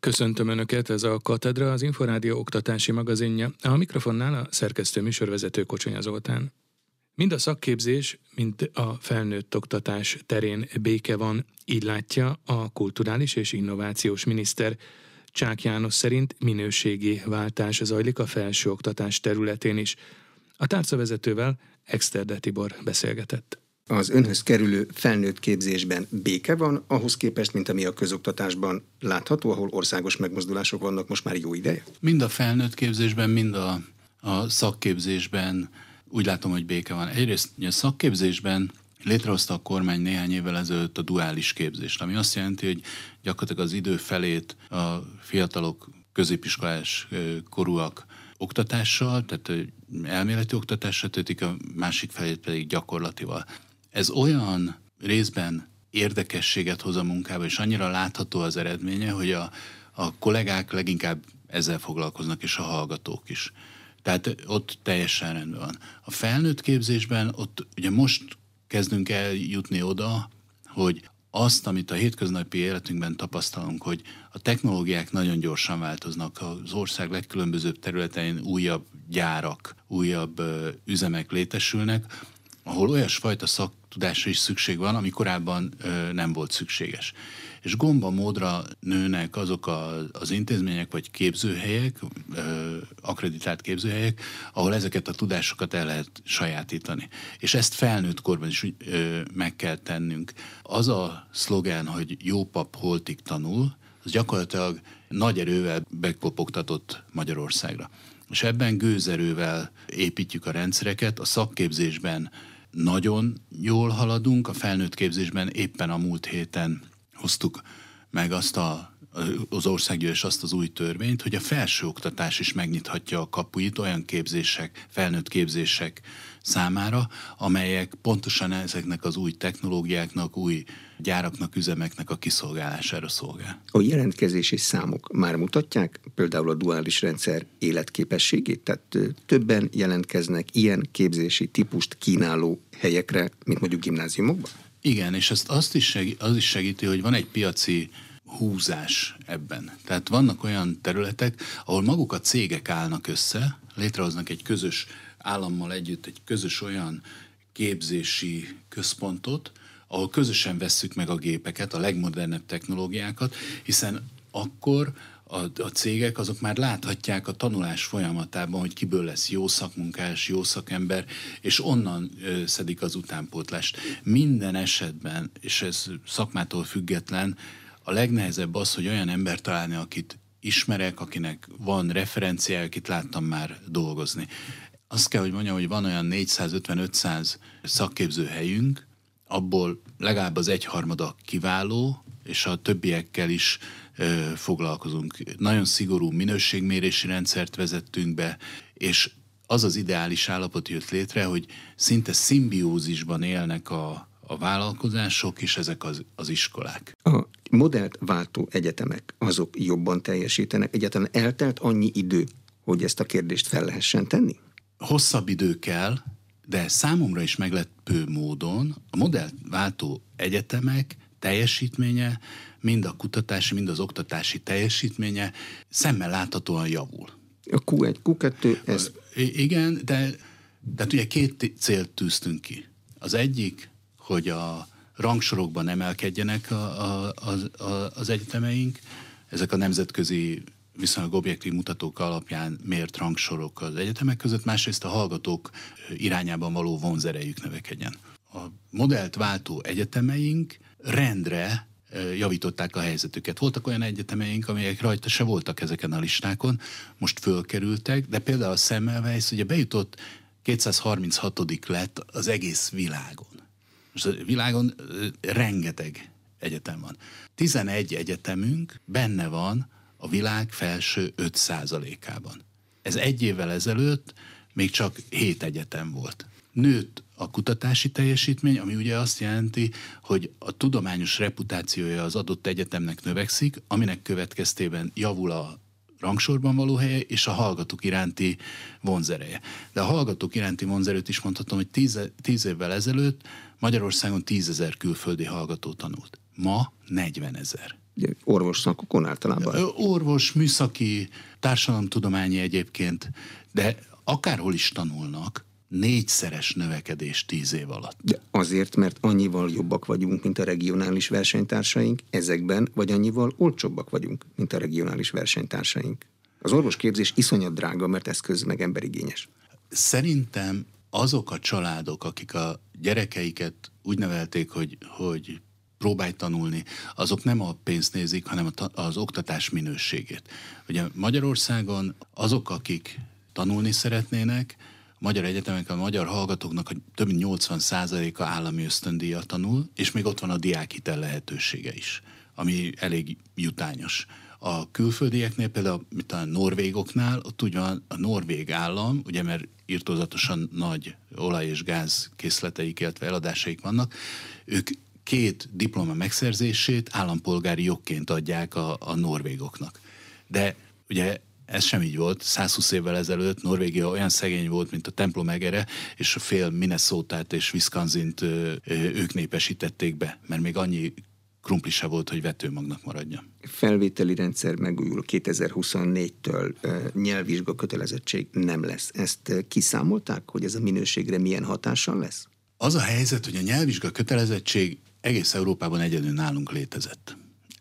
Köszöntöm Önöket, ez a Katedra, az Inforádió oktatási magazinja. A mikrofonnál a szerkesztő műsorvezető Kocsonya Zoltán. Mind a szakképzés, mint a felnőtt oktatás terén béke van, így látja a kulturális és innovációs miniszter. Csák János szerint minőségi váltás zajlik a felsőoktatás területén is. A tárcavezetővel Exterde Tibor beszélgetett az önhöz kerülő felnőtt képzésben béke van, ahhoz képest, mint ami a közoktatásban látható, ahol országos megmozdulások vannak most már jó ideje? Mind a felnőtt képzésben, mind a, a szakképzésben úgy látom, hogy béke van. Egyrészt a szakképzésben létrehozta a kormány néhány évvel ezelőtt a duális képzést, ami azt jelenti, hogy gyakorlatilag az idő felét a fiatalok középiskolás korúak oktatással, tehát elméleti oktatással töltik, a másik felét pedig gyakorlatival. Ez olyan részben érdekességet hoz a munkába, és annyira látható az eredménye, hogy a, a kollégák leginkább ezzel foglalkoznak, és a hallgatók is. Tehát ott teljesen rendben van. A felnőtt képzésben ott ugye most kezdünk eljutni oda, hogy azt, amit a hétköznapi életünkben tapasztalunk, hogy a technológiák nagyon gyorsan változnak, az ország legkülönbözőbb területein újabb gyárak, újabb üzemek létesülnek, ahol olyasfajta szaktudásra is szükség van, ami korábban ö, nem volt szükséges. És gomba módra nőnek azok a, az intézmények vagy képzőhelyek, ö, akreditált képzőhelyek, ahol ezeket a tudásokat el lehet sajátítani. És ezt felnőtt korban is ö, meg kell tennünk. Az a szlogen, hogy jó pap holtig tanul, az gyakorlatilag nagy erővel bekopogtatott Magyarországra. És ebben gőzerővel építjük a rendszereket, a szakképzésben nagyon jól haladunk, a felnőtt képzésben éppen a múlt héten hoztuk meg azt a, az országgyűlés azt az új törvényt, hogy a felsőoktatás is megnyithatja a kapuit olyan képzések, felnőtt képzések számára, amelyek pontosan ezeknek az új technológiáknak, új gyáraknak, üzemeknek a kiszolgálására szolgál. A jelentkezési számok már mutatják például a duális rendszer életképességét? Tehát többen jelentkeznek ilyen képzési típust kínáló helyekre, mint mondjuk gimnáziumokban? Igen, és ezt azt is segít, az is segíti, hogy van egy piaci húzás ebben. Tehát vannak olyan területek, ahol maguk a cégek állnak össze, létrehoznak egy közös állammal együtt egy közös olyan képzési központot, ahol közösen vesszük meg a gépeket, a legmodernebb technológiákat, hiszen akkor a, a cégek azok már láthatják a tanulás folyamatában, hogy kiből lesz jó szakmunkás, jó szakember, és onnan ö, szedik az utánpótlást. Minden esetben, és ez szakmától független, a legnehezebb az, hogy olyan ember találni, akit ismerek, akinek van referenciája, akit láttam már dolgozni. Azt kell, hogy mondjam, hogy van olyan 450-500 szakképző helyünk, abból legalább az egyharmada kiváló, és a többiekkel is ö, foglalkozunk. Nagyon szigorú minőségmérési rendszert vezettünk be, és az az ideális állapot jött létre, hogy szinte szimbiózisban élnek a, a vállalkozások és ezek az, az iskolák. A modellt váltó egyetemek, azok jobban teljesítenek? Egyáltalán eltelt annyi idő, hogy ezt a kérdést fel lehessen tenni? hosszabb idő kell, de számomra is meglepő módon a modellt egyetemek teljesítménye, mind a kutatási, mind az oktatási teljesítménye szemmel láthatóan javul. A Q1, Q2, ez... Igen, de tehát ugye két célt tűztünk ki. Az egyik, hogy a rangsorokban emelkedjenek a, a, a, a, az egyetemeink, ezek a nemzetközi viszonylag objektív mutatók alapján mért rangsorok az egyetemek között, másrészt a hallgatók irányában való vonzerejük növekedjen. A modellt váltó egyetemeink rendre javították a helyzetüket. Voltak olyan egyetemeink, amelyek rajta se voltak ezeken a listákon, most fölkerültek, de például a Semmelweis ugye bejutott 236. lett az egész világon. Most a világon rengeteg egyetem van. 11 egyetemünk benne van a világ felső 5%-ában. Ez egy évvel ezelőtt még csak 7 egyetem volt. Nőtt a kutatási teljesítmény, ami ugye azt jelenti, hogy a tudományos reputációja az adott egyetemnek növekszik, aminek következtében javul a rangsorban való helye és a hallgatók iránti vonzereje. De a hallgatók iránti vonzerőt is mondhatom, hogy tíz, tíz évvel ezelőtt Magyarországon tízezer külföldi hallgató tanult. Ma 40 ezer. orvos szakokon általában? Orvos, műszaki, társadalomtudományi egyébként, de akárhol is tanulnak, négyszeres növekedés tíz év alatt. De azért, mert annyival jobbak vagyunk, mint a regionális versenytársaink ezekben, vagy annyival olcsóbbak vagyunk, mint a regionális versenytársaink. Az orvosképzés iszonyat drága, mert eszköz meg emberigényes. Szerintem azok a családok, akik a gyerekeiket úgy nevelték, hogy, hogy próbálj tanulni, azok nem a pénzt nézik, hanem az oktatás minőségét. Ugye Magyarországon azok, akik tanulni szeretnének, magyar egyetemeken a magyar hallgatóknak a több mint 80%-a állami ösztöndíjat tanul, és még ott van a diákhitel lehetősége is, ami elég jutányos. A külföldieknél, például mint a norvégoknál, ott ugye a norvég állam, ugye mert írtózatosan nagy olaj- és gáz készleteik, illetve eladásaik vannak, ők két diploma megszerzését állampolgári jogként adják a, a norvégoknak. De ugye ez sem így volt. 120 évvel ezelőtt Norvégia olyan szegény volt, mint a templom egere, és a fél minnesota és Wisconsin-t ők népesítették be, mert még annyi krumpli se volt, hogy vetőmagnak maradjon. Felvételi rendszer megújul 2024-től, nyelvvizsga kötelezettség nem lesz. Ezt kiszámolták, hogy ez a minőségre milyen hatással lesz? Az a helyzet, hogy a nyelvvizsga kötelezettség egész Európában egyedül nálunk létezett.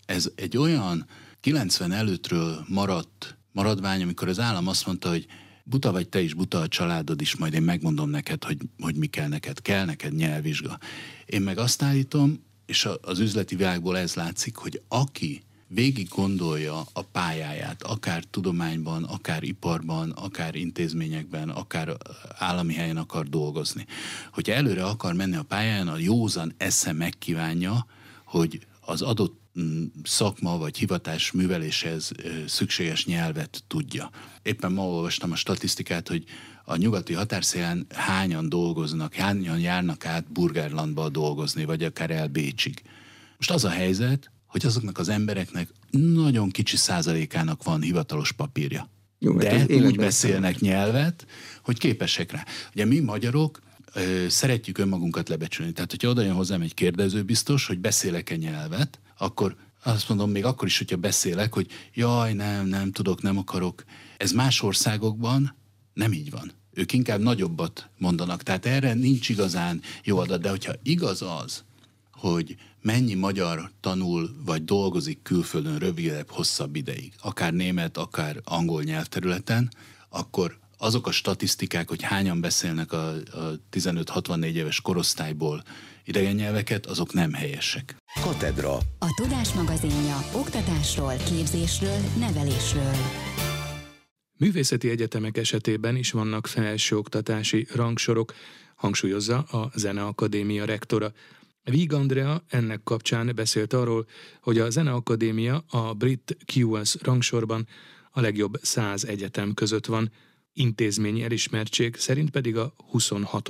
Ez egy olyan 90 előttről maradt maradvány, amikor az állam azt mondta, hogy buta vagy te is, buta a családod is, majd én megmondom neked, hogy, hogy mi kell neked. Kell neked nyelvvizsga. Én meg azt állítom, és az üzleti világból ez látszik, hogy aki végig gondolja a pályáját, akár tudományban, akár iparban, akár intézményekben, akár állami helyen akar dolgozni. Hogyha előre akar menni a pályán, a józan esze megkívánja, hogy az adott mm, szakma vagy hivatás műveléshez szükséges nyelvet tudja. Éppen ma olvastam a statisztikát, hogy a nyugati határszélen hányan dolgoznak, hányan járnak át Burgerlandba dolgozni, vagy akár el Bécsig. Most az a helyzet, hogy azoknak az embereknek nagyon kicsi százalékának van hivatalos papírja. Jó, De úgy beszélnek nyelvet, hogy képesek rá. Ugye mi magyarok ö, szeretjük önmagunkat lebecsülni. Tehát, hogyha oda jön hozzám egy kérdező biztos, hogy beszélek-e nyelvet, akkor azt mondom, még akkor is, hogyha beszélek, hogy jaj, nem, nem tudok, nem akarok. Ez más országokban nem így van. Ők inkább nagyobbat mondanak. Tehát erre nincs igazán jó adat. De hogyha igaz az, hogy mennyi magyar tanul vagy dolgozik külföldön rövidebb, hosszabb ideig, akár német, akár angol nyelvterületen, akkor azok a statisztikák, hogy hányan beszélnek a, a 15-64 éves korosztályból idegen nyelveket, azok nem helyesek. Katedra. A Tudás magazinja oktatásról, képzésről, nevelésről. Művészeti egyetemek esetében is vannak felsőoktatási rangsorok, hangsúlyozza a Zeneakadémia rektora. Víg Andrea ennek kapcsán beszélt arról, hogy a Zeneakadémia a brit QS rangsorban a legjobb száz egyetem között van, intézményi elismertség szerint pedig a 26.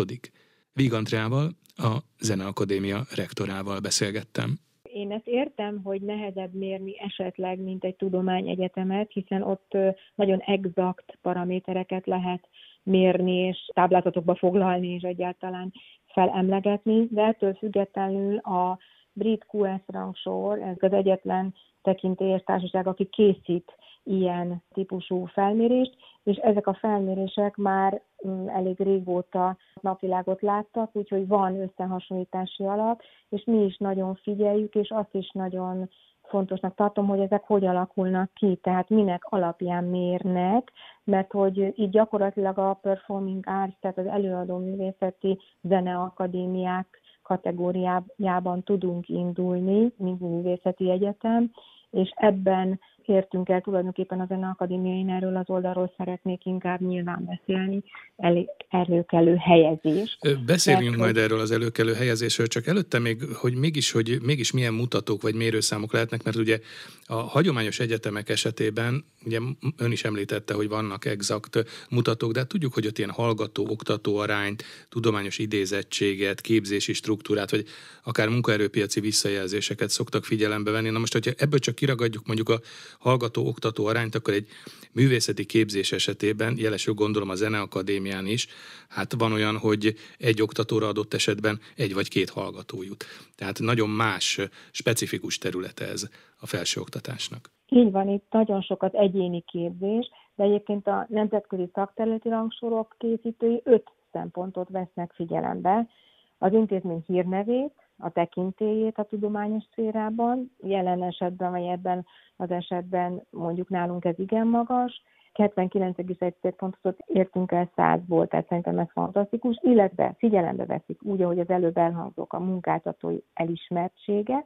Víg Andreával, a Zeneakadémia rektorával beszélgettem. Én ezt értem, hogy nehezebb mérni esetleg, mint egy tudományegyetemet, hiszen ott nagyon exakt paramétereket lehet mérni, és táblázatokba foglalni, és egyáltalán felemlegetni, de ettől függetlenül a brit QS rangsor, ez az egyetlen tekintélyes társaság, aki készít ilyen típusú felmérést, és ezek a felmérések már mm, elég régóta napvilágot láttak, úgyhogy van összehasonlítási alap, és mi is nagyon figyeljük, és azt is nagyon fontosnak tartom, hogy ezek hogy alakulnak ki, tehát minek alapján mérnek, mert hogy így gyakorlatilag a Performing Arts, tehát az előadó művészeti zeneakadémiák kategóriájában tudunk indulni, mint művészeti egyetem, és ebben értünk el tulajdonképpen a Zeneakadémia, én erről az oldalról szeretnék inkább nyilván beszélni, elég előkelő helyezés. Beszéljünk Mert, majd erről az előkelő helyezésről, csak előtte még, hogy mégis, hogy mégis milyen mutatók vagy mérőszámok lehetnek, mert ugye a hagyományos egyetemek esetében, ugye ön is említette, hogy vannak exakt mutatók, de hát tudjuk, hogy ott ilyen hallgató-oktató arányt, tudományos idézettséget, képzési struktúrát, vagy akár munkaerőpiaci visszajelzéseket szoktak figyelembe venni. Na most, hogyha ebből csak kiragadjuk mondjuk a hallgató-oktató arányt, akkor egy művészeti képzés esetében, jelesül gondolom a Zeneakadémián is, hát van olyan, hogy egy oktatóra adott esetben egy vagy két hallgató jut. Tehát nagyon más, specifikus területe ez a felsőoktatásnak. Így van, itt nagyon sokat egyéni képzés, de egyébként a nemzetközi szakterületi rangsorok készítői öt szempontot vesznek figyelembe. Az intézmény hírnevét, a tekintélyét a tudományos szférában, jelen esetben, vagy ebben az esetben mondjuk nálunk ez igen magas, 79,1% pontot értünk el 100-ból, tehát szerintem ez fantasztikus, illetve figyelembe veszik úgy, ahogy az előbb elhangzók a munkáltatói elismertséget,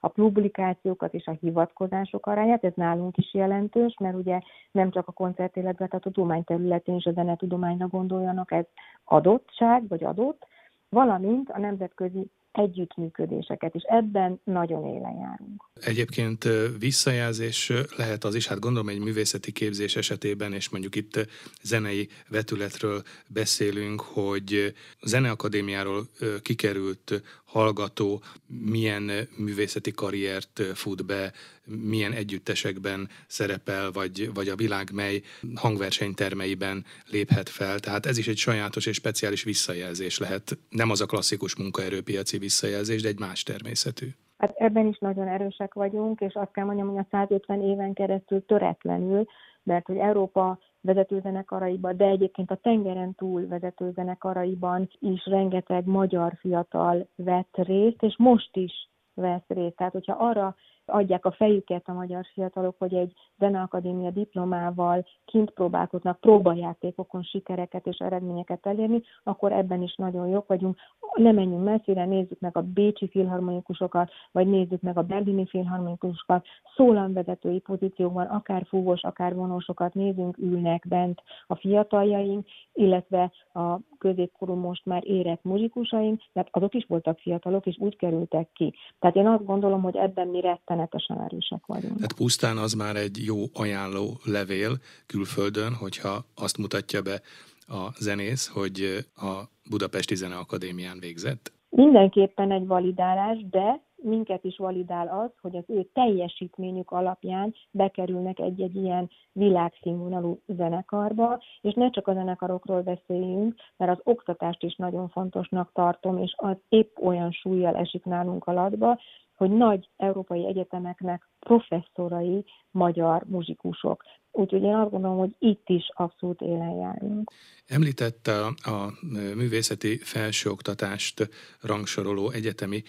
a publikációkat és a hivatkozások arányát, ez nálunk is jelentős, mert ugye nem csak a koncertéletben, tehát a tudomány területén is a zenetudományra gondoljanak, ez adottság, vagy adott, valamint a nemzetközi együttműködéseket, és ebben nagyon élen járunk. Egyébként visszajelzés lehet az is, hát gondolom egy művészeti képzés esetében, és mondjuk itt zenei vetületről beszélünk, hogy Zeneakadémiáról kikerült hallgató milyen művészeti karriert fut be, milyen együttesekben szerepel, vagy, vagy a világ mely hangversenytermeiben léphet fel. Tehát ez is egy sajátos és speciális visszajelzés lehet. Nem az a klasszikus munkaerőpiaci visszajelzés, de egy más természetű. Hát ebben is nagyon erősek vagyunk, és azt kell mondjam, hogy a 150 éven keresztül töretlenül, mert hogy Európa vezetőzenekaraiban, de egyébként a tengeren túl vezetőzenekaraiban is rengeteg magyar fiatal vett részt, és most is vesz részt. Tehát, hogyha arra adják a fejüket a magyar fiatalok, hogy egy zeneakadémia diplomával kint próbálkoznak próbajátékokon sikereket és eredményeket elérni, akkor ebben is nagyon jók vagyunk. Ne menjünk messzire, nézzük meg a bécsi filharmonikusokat, vagy nézzük meg a berlini filharmonikusokat, szólamvezetői pozíciókban, akár fúvós, akár vonósokat nézünk, ülnek bent a fiataljaink, illetve a középkorú most már érett muzsikusaink, mert azok is voltak fiatalok, és úgy kerültek ki. Tehát én azt gondolom, hogy ebben mi retten rettenetesen erősek vagyunk. Tehát pusztán az már egy jó ajánló levél külföldön, hogyha azt mutatja be a zenész, hogy a Budapesti Zeneakadémián végzett? Mindenképpen egy validálás, de minket is validál az, hogy az ő teljesítményük alapján bekerülnek egy-egy ilyen világszínvonalú zenekarba, és ne csak a zenekarokról beszéljünk, mert az oktatást is nagyon fontosnak tartom, és az épp olyan súlyjal esik nálunk alatba, hogy nagy európai egyetemeknek professzorai magyar muzsikusok. Úgyhogy én azt gondolom, hogy itt is abszolút élen járunk. Említette a művészeti felsőoktatást rangsoroló egyetemi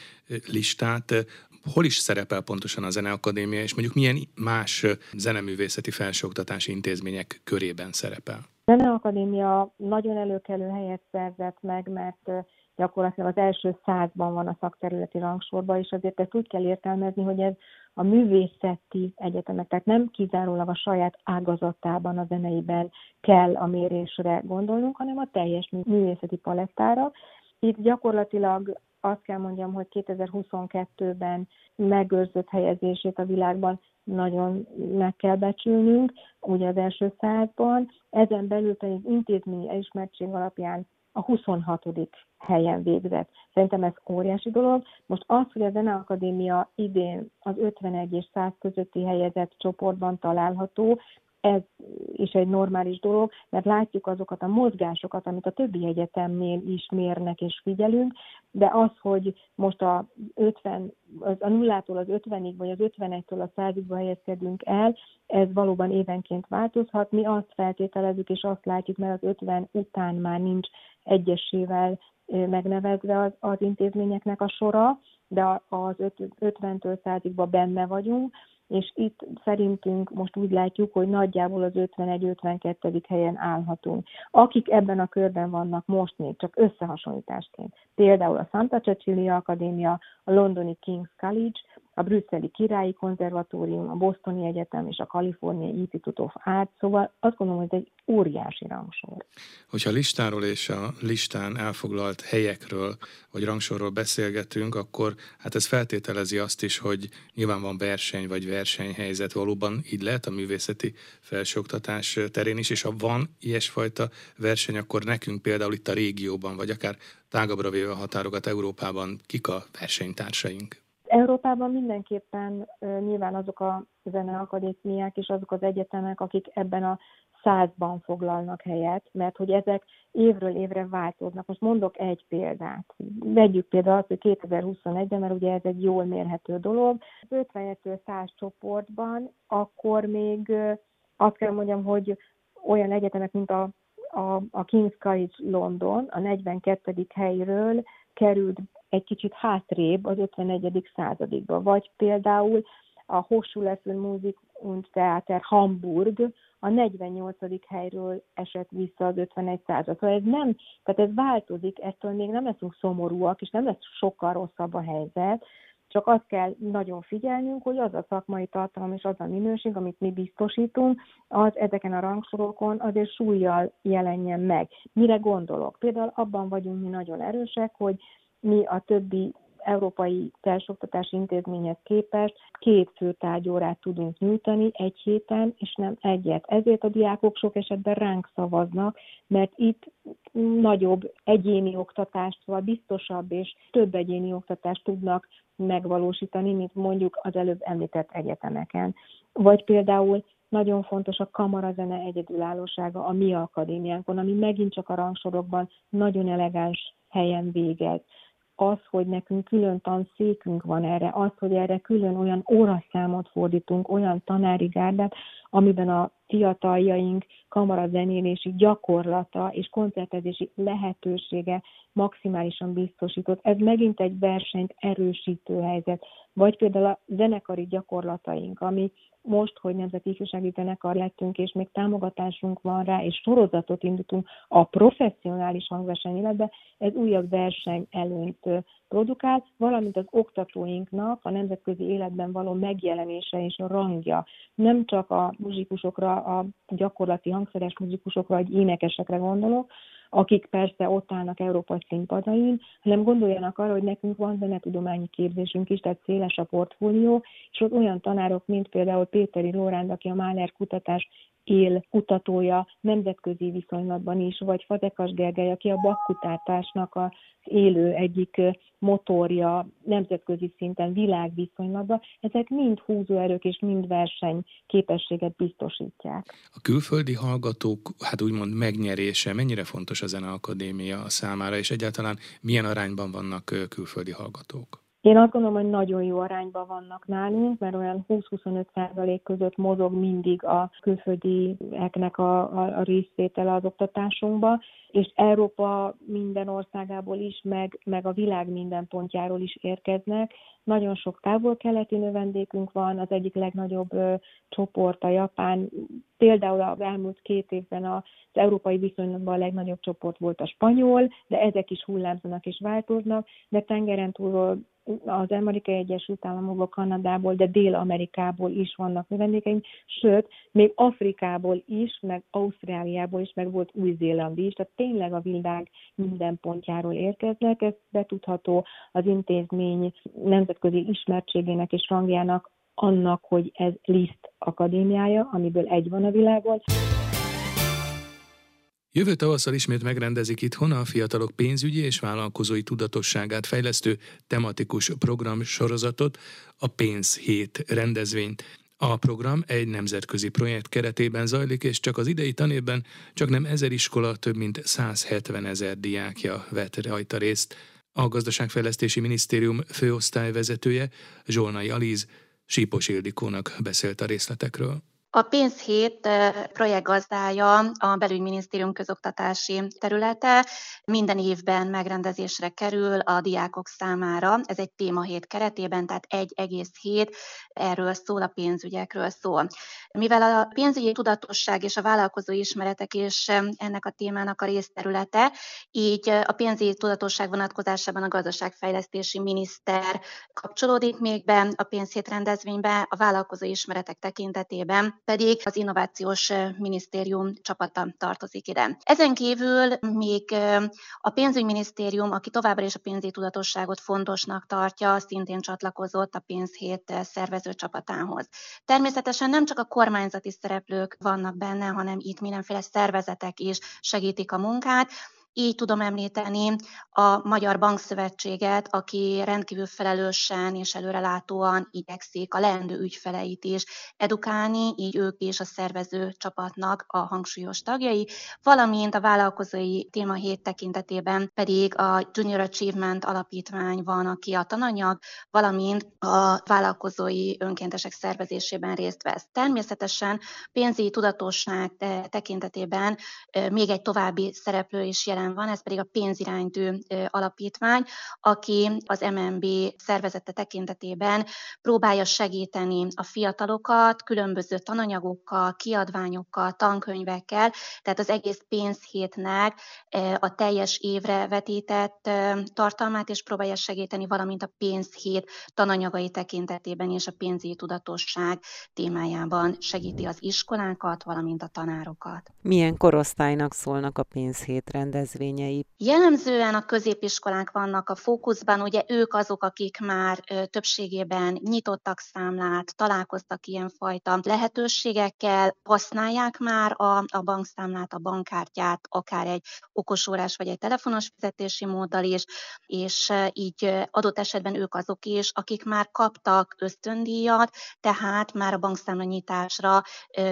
listát. Hol is szerepel pontosan a Zeneakadémia, és mondjuk milyen más zeneművészeti felsőoktatási intézmények körében szerepel? A Zeneakadémia nagyon előkelő helyet szerzett meg, mert gyakorlatilag az első százban van a szakterületi rangsorban, és azért ezt úgy kell értelmezni, hogy ez a művészeti egyetemek, tehát nem kizárólag a saját ágazatában, a zeneiben kell a mérésre gondolnunk, hanem a teljes művészeti palettára. Itt gyakorlatilag azt kell mondjam, hogy 2022-ben megőrzött helyezését a világban nagyon meg kell becsülnünk, ugye az első százban, ezen belül pedig intézményi elismertség alapján a 26. helyen végzett. Szerintem ez óriási dolog. Most az, hogy a Zeneakadémia idén az 51 és 100 közötti helyezett csoportban található, ez is egy normális dolog, mert látjuk azokat a mozgásokat, amit a többi egyetemnél is mérnek és figyelünk, de az, hogy most a 50, a nullától az 50-ig, vagy az 51-től a 100-ig helyezkedünk el, ez valóban évenként változhat. Mi azt feltételezzük, és azt látjuk, mert az 50 után már nincs egyesével megnevezve az, az intézményeknek a sora, de az 50-től 100-igban benne vagyunk, és itt szerintünk most úgy látjuk, hogy nagyjából az 51-52. helyen állhatunk. Akik ebben a körben vannak most még, csak összehasonlításként, például a Santa Cecilia Akadémia, a londoni King's College, a brüsszeli Királyi Konzervatórium, a Bostoni Egyetem és a Kaliforniai Institute of Art, szóval azt gondolom, hogy ez egy óriási rangsor. Hogyha listáról és a listán elfoglalt helyekről vagy rangsorról beszélgetünk, akkor hát ez feltételezi azt is, hogy nyilván van verseny vagy versenyhelyzet, valóban így lehet a művészeti felsőoktatás terén is, és ha van ilyesfajta verseny, akkor nekünk például itt a régióban, vagy akár tágabbra véve a határokat Európában, kik a versenytársaink? Európában mindenképpen nyilván azok a zeneakadémiák és azok az egyetemek, akik ebben a százban foglalnak helyet, mert hogy ezek évről évre változnak. Most mondok egy példát. Vegyük például azt, hogy 2021-ben, mert ugye ez egy jól mérhető dolog, 50-től 100 csoportban, akkor még azt kell mondjam, hogy olyan egyetemek, mint a, a, a King's College London a 42. helyről került egy kicsit hátrébb az 51. századikba, vagy például a Hochschule Musik und Theater Hamburg a 48. helyről esett vissza az 51 század. Szóval ez nem, tehát ez változik, ettől még nem leszünk szomorúak, és nem lesz sokkal rosszabb a helyzet, csak azt kell nagyon figyelnünk, hogy az a szakmai tartalom és az a minőség, amit mi biztosítunk, az ezeken a rangsorokon azért súlyjal jelenjen meg. Mire gondolok? Például abban vagyunk mi nagyon erősek, hogy mi a többi európai felsőoktatási intézményhez képest két fő tárgyórát tudunk nyújtani egy héten, és nem egyet. Ezért a diákok sok esetben ránk szavaznak, mert itt nagyobb egyéni oktatást, vagy biztosabb és több egyéni oktatást tudnak megvalósítani, mint mondjuk az előbb említett egyetemeken. Vagy például nagyon fontos a kamarazene egyedülállósága a mi akadémiánkon, ami megint csak a rangsorokban nagyon elegáns helyen végez az, hogy nekünk külön tanszékünk van erre, az, hogy erre külön olyan óraszámot fordítunk, olyan tanári gárdát, amiben a fiataljaink kamarazenélési gyakorlata és koncertezési lehetősége maximálisan biztosított. Ez megint egy versenyt erősítő helyzet. Vagy például a zenekari gyakorlataink, ami most, hogy Nemzeti Ifjúsági Zenekar lettünk, és még támogatásunk van rá, és sorozatot indítunk a professzionális hangverseny életbe, ez újabb verseny előnyt produkál, valamint az oktatóinknak a nemzetközi életben való megjelenése és a rangja. Nem csak a muzsikusokra, a gyakorlati hangszeres muzsikusokra, vagy énekesekre gondolok, akik persze ott állnak Európa színpadain, hanem gondoljanak arra, hogy nekünk van zenetudományi képzésünk is, tehát széles a portfólió, és ott olyan tanárok, mint például Péteri Lóránd, aki a Máler kutatás él kutatója nemzetközi viszonylatban is, vagy Fazekas Gergely, aki a bakkutátásnak az élő egyik motorja nemzetközi szinten világviszonylatban, ezek mind húzóerők és mind verseny képességet biztosítják. A külföldi hallgatók, hát úgymond megnyerése mennyire fontos a Zeneakadémia számára, és egyáltalán milyen arányban vannak külföldi hallgatók? Én azt gondolom, hogy nagyon jó arányban vannak nálunk, mert olyan 20-25 százalék között mozog mindig a külföldieknek a, a, a részvétele az oktatásunkba, és Európa minden országából is, meg, meg a világ minden pontjáról is érkeznek. Nagyon sok távol-keleti növendékünk van, az egyik legnagyobb ö, csoport a Japán. Például az elmúlt két évben az európai viszonylatban a legnagyobb csoport volt a spanyol, de ezek is hullámzanak és változnak, de tengeren túlról az Amerikai Egyesült Államokból, Kanadából, de Dél-Amerikából is vannak növendékeink, sőt, még Afrikából is, meg Ausztráliából is, meg volt Új-Zéland is, tehát tényleg a világ minden pontjáról érkeznek, ez betudható az intézmény nemzetközi ismertségének és rangjának annak, hogy ez Liszt akadémiája, amiből egy van a világon. Jövő tavasszal ismét megrendezik itthon a fiatalok pénzügyi és vállalkozói tudatosságát fejlesztő tematikus program sorozatot, a Pénz 7 rendezvényt. A program egy nemzetközi projekt keretében zajlik, és csak az idei tanévben csak nem ezer iskola, több mint 170 ezer diákja vett rajta részt. A Gazdaságfejlesztési Minisztérium főosztályvezetője, Zsolnai Alíz, Sípos Ildikónak beszélt a részletekről. A pénzhét projektgazdája a belügyminisztérium közoktatási területe minden évben megrendezésre kerül a diákok számára. Ez egy témahét keretében, tehát egy egész hét erről szól, a pénzügyekről szól. Mivel a pénzügyi tudatosság és a vállalkozó ismeretek és ennek a témának a részterülete, így a pénzügyi tudatosság vonatkozásában a gazdaságfejlesztési miniszter kapcsolódik még be a pénzhét rendezvénybe, a vállalkozó ismeretek tekintetében pedig az Innovációs Minisztérium csapata tartozik ide. Ezen kívül még a pénzügyminisztérium, aki továbbra is a pénzügyi tudatosságot fontosnak tartja, szintén csatlakozott a pénzhét szervező csapatához. Természetesen nem csak a kormányzati szereplők vannak benne, hanem itt mindenféle szervezetek is segítik a munkát, Így tudom említeni a Magyar Bankszövetséget, aki rendkívül felelősen és előrelátóan igyekszik a leendő ügyfeleit is edukálni, így ők is a szervező csapatnak a hangsúlyos tagjai, valamint a vállalkozói téma hét tekintetében pedig a Junior Achievement alapítvány van, aki a tananyag, valamint a vállalkozói önkéntesek szervezésében részt vesz. Természetesen pénzügyi tudatosság tekintetében még egy további szereplő is jelen van, ez pedig a pénziránytű alapítvány, aki az MNB szervezete tekintetében próbálja segíteni a fiatalokat különböző tananyagokkal, kiadványokkal, tankönyvekkel, tehát az egész pénzhétnek a teljes évre vetített tartalmát és próbálja segíteni, valamint a pénzhét tananyagai tekintetében és a pénzügyi tudatosság témájában segíti az iskolákat, valamint a tanárokat. Milyen korosztálynak szólnak a pénzhét rendezvényei? Jellemzően a középiskolák vannak a fókuszban, ugye ők azok, akik már többségében nyitottak számlát, találkoztak ilyenfajta lehetőségekkel, használják már a, a bankszámlát, a bankkártyát, akár egy okosórás vagy egy telefonos fizetési móddal is, és így adott esetben ők azok is, akik már kaptak ösztöndíjat, tehát már a bankszámla nyitásra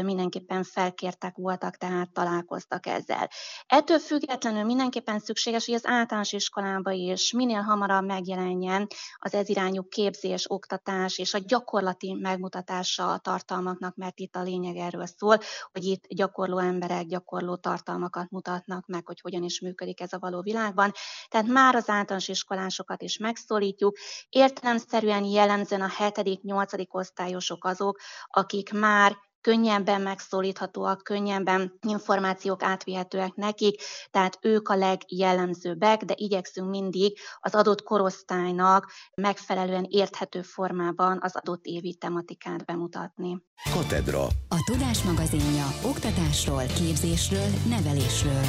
mindenképpen felkértek voltak, tehát találkoztak ezzel. Ettől függetlenül mindenképpen szükséges, hogy az általános iskolában is minél hamarabb megjelenjen az ez irányú képzés, oktatás és a gyakorlati megmutatása a tartalmaknak, mert itt a lényeg erről szól, hogy itt gyakorló emberek gyakorló tartalmakat mutatnak meg, hogy hogyan is működik ez a való világban. Tehát már az általános iskolásokat is megszólítjuk. Értelemszerűen jellemzően a 7.-8. osztályosok azok, akik már könnyebben megszólíthatóak, könnyebben információk átvihetőek nekik, tehát ők a legjellemzőbbek, de igyekszünk mindig az adott korosztálynak megfelelően érthető formában az adott évi tematikát bemutatni. Katedra. A Tudás magazinja oktatásról, képzésről, nevelésről.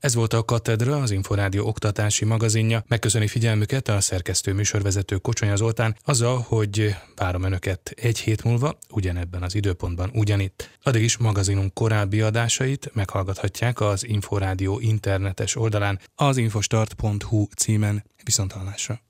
Ez volt a Katedra, az Inforádió oktatási magazinja. Megköszöni figyelmüket a szerkesztő műsorvezető Kocsonya Zoltán azzal, hogy várom Önöket egy hét múlva, ugyanebben az időpontban ugyanitt. Addig is magazinunk korábbi adásait meghallgathatják az Inforádió internetes oldalán az infostart.hu címen. Viszontalásra!